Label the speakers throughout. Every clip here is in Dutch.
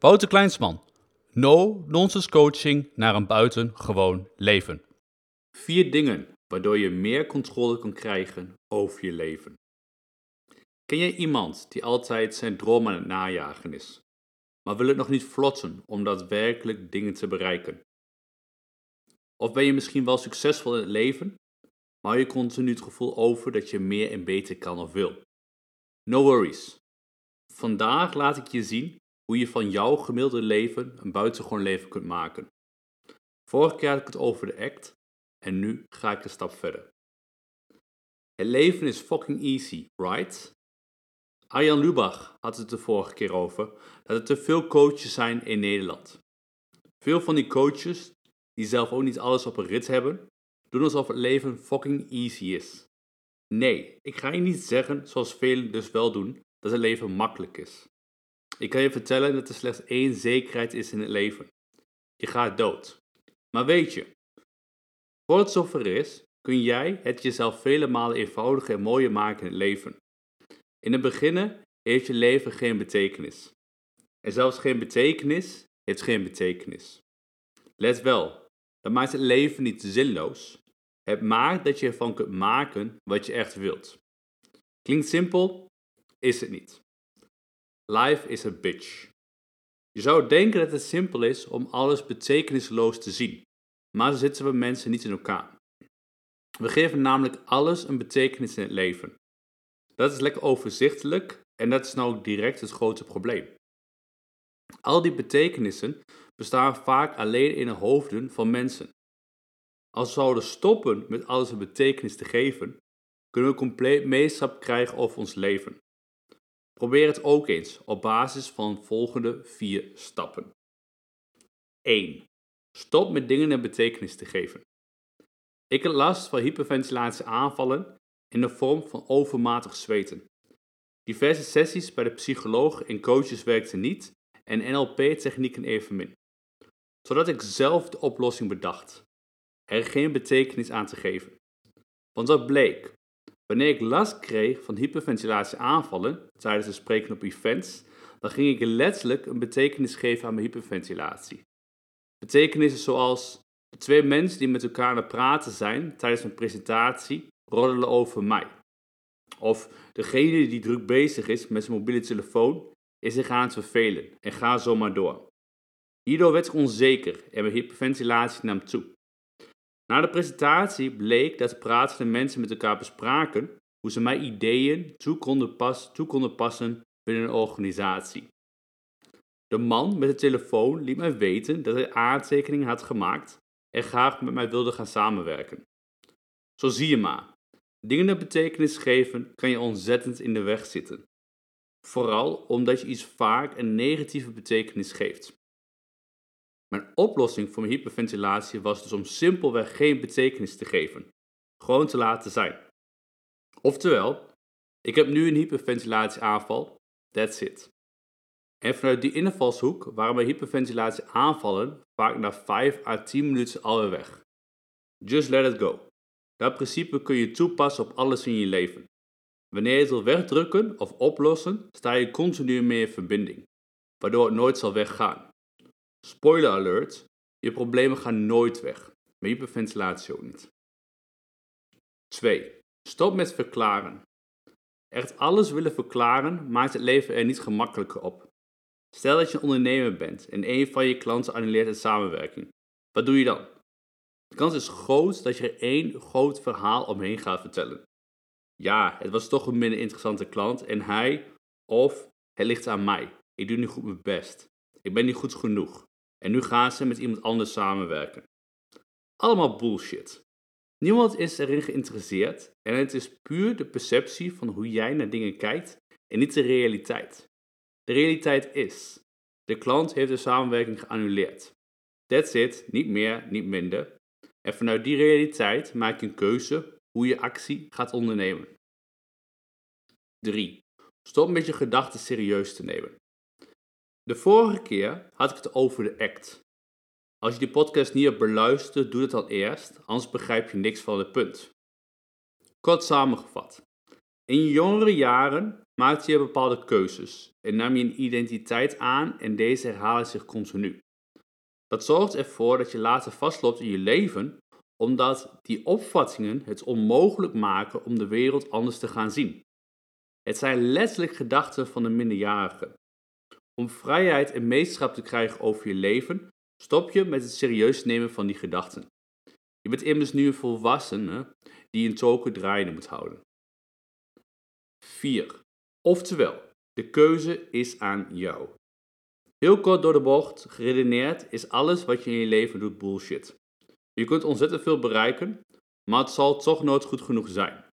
Speaker 1: Wouter Kleinsman. No nonsense coaching naar een buitengewoon leven. Vier dingen waardoor je meer controle kan krijgen over je leven. Ken jij iemand die altijd zijn droom aan het najagen is, maar wil het nog niet vlotten om daadwerkelijk dingen te bereiken? Of ben je misschien wel succesvol in het leven, maar je continu het gevoel over dat je meer en beter kan of wil? No worries. Vandaag laat ik je zien hoe je van jouw gemiddelde leven een buitengewoon leven kunt maken. Vorige keer had ik het over de act en nu ga ik een stap verder. Het leven is fucking easy, right? Arjan Lubach had het de vorige keer over dat er te veel coaches zijn in Nederland. Veel van die coaches, die zelf ook niet alles op een rit hebben, doen alsof het leven fucking easy is. Nee, ik ga je niet zeggen, zoals velen dus wel doen, dat het leven makkelijk is. Ik kan je vertellen dat er slechts één zekerheid is in het leven. Je gaat dood. Maar weet je, voor het zover is, kun jij het jezelf vele malen eenvoudiger en mooier maken in het leven. In het begin heeft je leven geen betekenis. En zelfs geen betekenis heeft geen betekenis. Let wel, dat maakt het leven niet zinloos. Het maakt dat je ervan kunt maken wat je echt wilt. Klinkt simpel, is het niet. Life is a bitch. Je zou denken dat het simpel is om alles betekenisloos te zien, maar zo zitten we mensen niet in elkaar. We geven namelijk alles een betekenis in het leven. Dat is lekker overzichtelijk en dat is nou direct het grote probleem. Al die betekenissen bestaan vaak alleen in de hoofden van mensen. Als we zouden stoppen met alles een betekenis te geven, kunnen we compleet meeschap krijgen over ons leven. Probeer het ook eens op basis van volgende vier stappen. 1. Stop met dingen een betekenis te geven. Ik heb last van hyperventilatie aanvallen in de vorm van overmatig zweten. Diverse sessies bij de psycholoog en coaches werkten niet en NLP-technieken evenmin. Zodat ik zelf de oplossing bedacht. Er geen betekenis aan te geven. Want wat bleek? Wanneer ik last kreeg van hyperventilatie aanvallen tijdens het spreken op events, dan ging ik letterlijk een betekenis geven aan mijn hyperventilatie. Betekenissen zoals de twee mensen die met elkaar aan het praten zijn tijdens een presentatie roddelen over mij. Of degene die druk bezig is met zijn mobiele telefoon is zich aan het vervelen en ga zo maar door. Hierdoor werd ik onzeker en mijn hyperventilatie nam toe. Na de presentatie bleek dat de pratende mensen met elkaar bespraken hoe ze mijn ideeën toe konden, passen binnen een organisatie. De man met de telefoon liet mij weten dat hij aantekeningen had gemaakt en graag met mij wilde gaan samenwerken. Zo zie je maar, dingen een betekenis geven kan je ontzettend in de weg zitten. Vooral omdat je iets vaak een negatieve betekenis geeft. Mijn oplossing voor mijn hyperventilatie was dus om simpelweg geen betekenis te geven. Gewoon te laten zijn. Oftewel, ik heb nu een hyperventilatieaanval, that's it. En vanuit die invalshoek waren mijn hyperventilatie aanvallen vaak na 5 à 10 minuten alweer weg. Just let it go. Dat principe kun je toepassen op alles in je leven. Wanneer je het wil wegdrukken of oplossen, sta je continu meer in verbinding, waardoor het nooit zal weggaan. Spoiler alert, je problemen gaan nooit weg, maar hyperventilatie ook niet. 2. Stop met verklaren. Echt alles willen verklaren maakt het leven er niet gemakkelijker op. Stel dat je een ondernemer bent en een van je klanten annuleert een samenwerking. Wat doe je dan? De kans is groot dat je er één groot verhaal omheen gaat vertellen. Ja, het was toch een minder interessante klant en hij of het ligt aan mij. Ik doe niet goed mijn best. Ik ben niet goed genoeg. En nu gaan ze met iemand anders samenwerken. Allemaal bullshit. Niemand is erin geïnteresseerd en het is puur de perceptie van hoe jij naar dingen kijkt en niet de realiteit. De realiteit is, de klant heeft de samenwerking geannuleerd. That's it, niet meer, niet minder. En vanuit die realiteit maak je een keuze hoe je actie gaat ondernemen. 3. Stop met je gedachten serieus te nemen. De vorige keer had ik het over de act. Als je die podcast niet hebt beluisterd, doe het dan eerst, anders begrijp je niks van het punt. Kort samengevat. In je jongere jaren maakte je bepaalde keuzes en nam je een identiteit aan en deze herhalen zich continu. Dat zorgt ervoor dat je later vastloopt in je leven, omdat die opvattingen het onmogelijk maken om de wereld anders te gaan zien. Het zijn letterlijk gedachten van de minderjarige. Om vrijheid en meesterschap te krijgen over je leven, stop je met het serieus nemen van die gedachten. Je bent immers nu een volwassene die een token draaiende moet houden. 4. Oftewel, de keuze is aan jou. Heel kort door de bocht, geredeneerd is alles wat je in je leven doet bullshit. Je kunt ontzettend veel bereiken, maar het zal toch nooit goed genoeg zijn.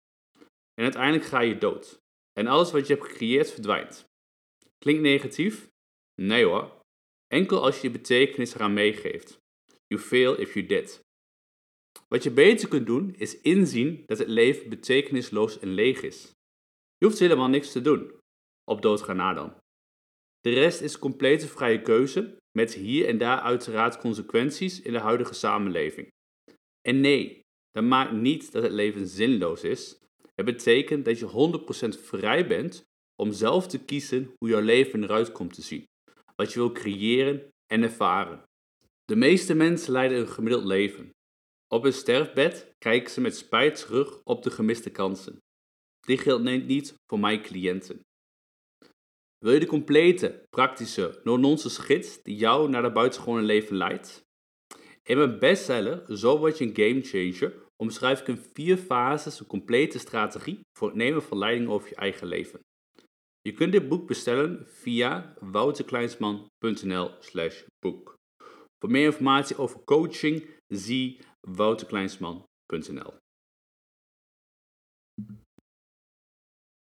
Speaker 1: En uiteindelijk ga je dood. En alles wat je hebt gecreëerd verdwijnt. Klinkt negatief? Nee hoor. Enkel als je je betekenis eraan meegeeft. You fail if you did. Wat je beter kunt doen is inzien dat het leven betekenisloos en leeg is. Je hoeft helemaal niks te doen. Op doodgaan na dan. De rest is complete vrije keuze, met hier en daar uiteraard consequenties in de huidige samenleving. En nee, dat maakt niet dat het leven zinloos is. Het betekent dat je 100% vrij bent om zelf te kiezen hoe jouw leven eruit komt te zien, wat je wil creëren en ervaren. De meeste mensen leiden een gemiddeld leven. Op hun sterfbed kijken ze met spijt terug op de gemiste kansen. Dit geldt niet voor mijn cliënten. Wil je de complete, praktische, no-nonsense gids die jou naar de buitengewone leven leidt? In mijn bestseller Zo word je een gamechanger omschrijf ik in vier fases een complete strategie voor het nemen van leiding over je eigen leven. Je kunt dit boek bestellen via wouterkleinsman.nl slash boek. Voor meer informatie over coaching zie wouterkleinsman.nl